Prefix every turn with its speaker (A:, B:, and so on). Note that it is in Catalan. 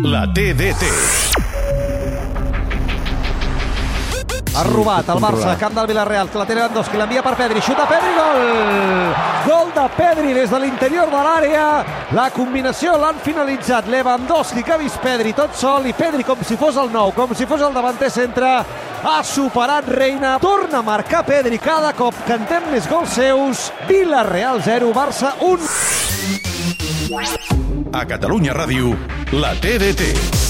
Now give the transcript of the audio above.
A: La TDT.
B: Ha robat el Barça, camp del Villarreal, que la té Lewandowski, l'envia per Pedri, xuta Pedri, gol! Gol de Pedri des de l'interior de l'àrea. La combinació l'han finalitzat Lewandowski, que ha vist Pedri tot sol, i Pedri, com si fos el nou, com si fos el davanter centre, ha superat Reina. Torna a marcar Pedri cada cop. Cantem més gols seus. Villarreal 0, Barça 1.
A: A Catalunya Ràdio, la TDT.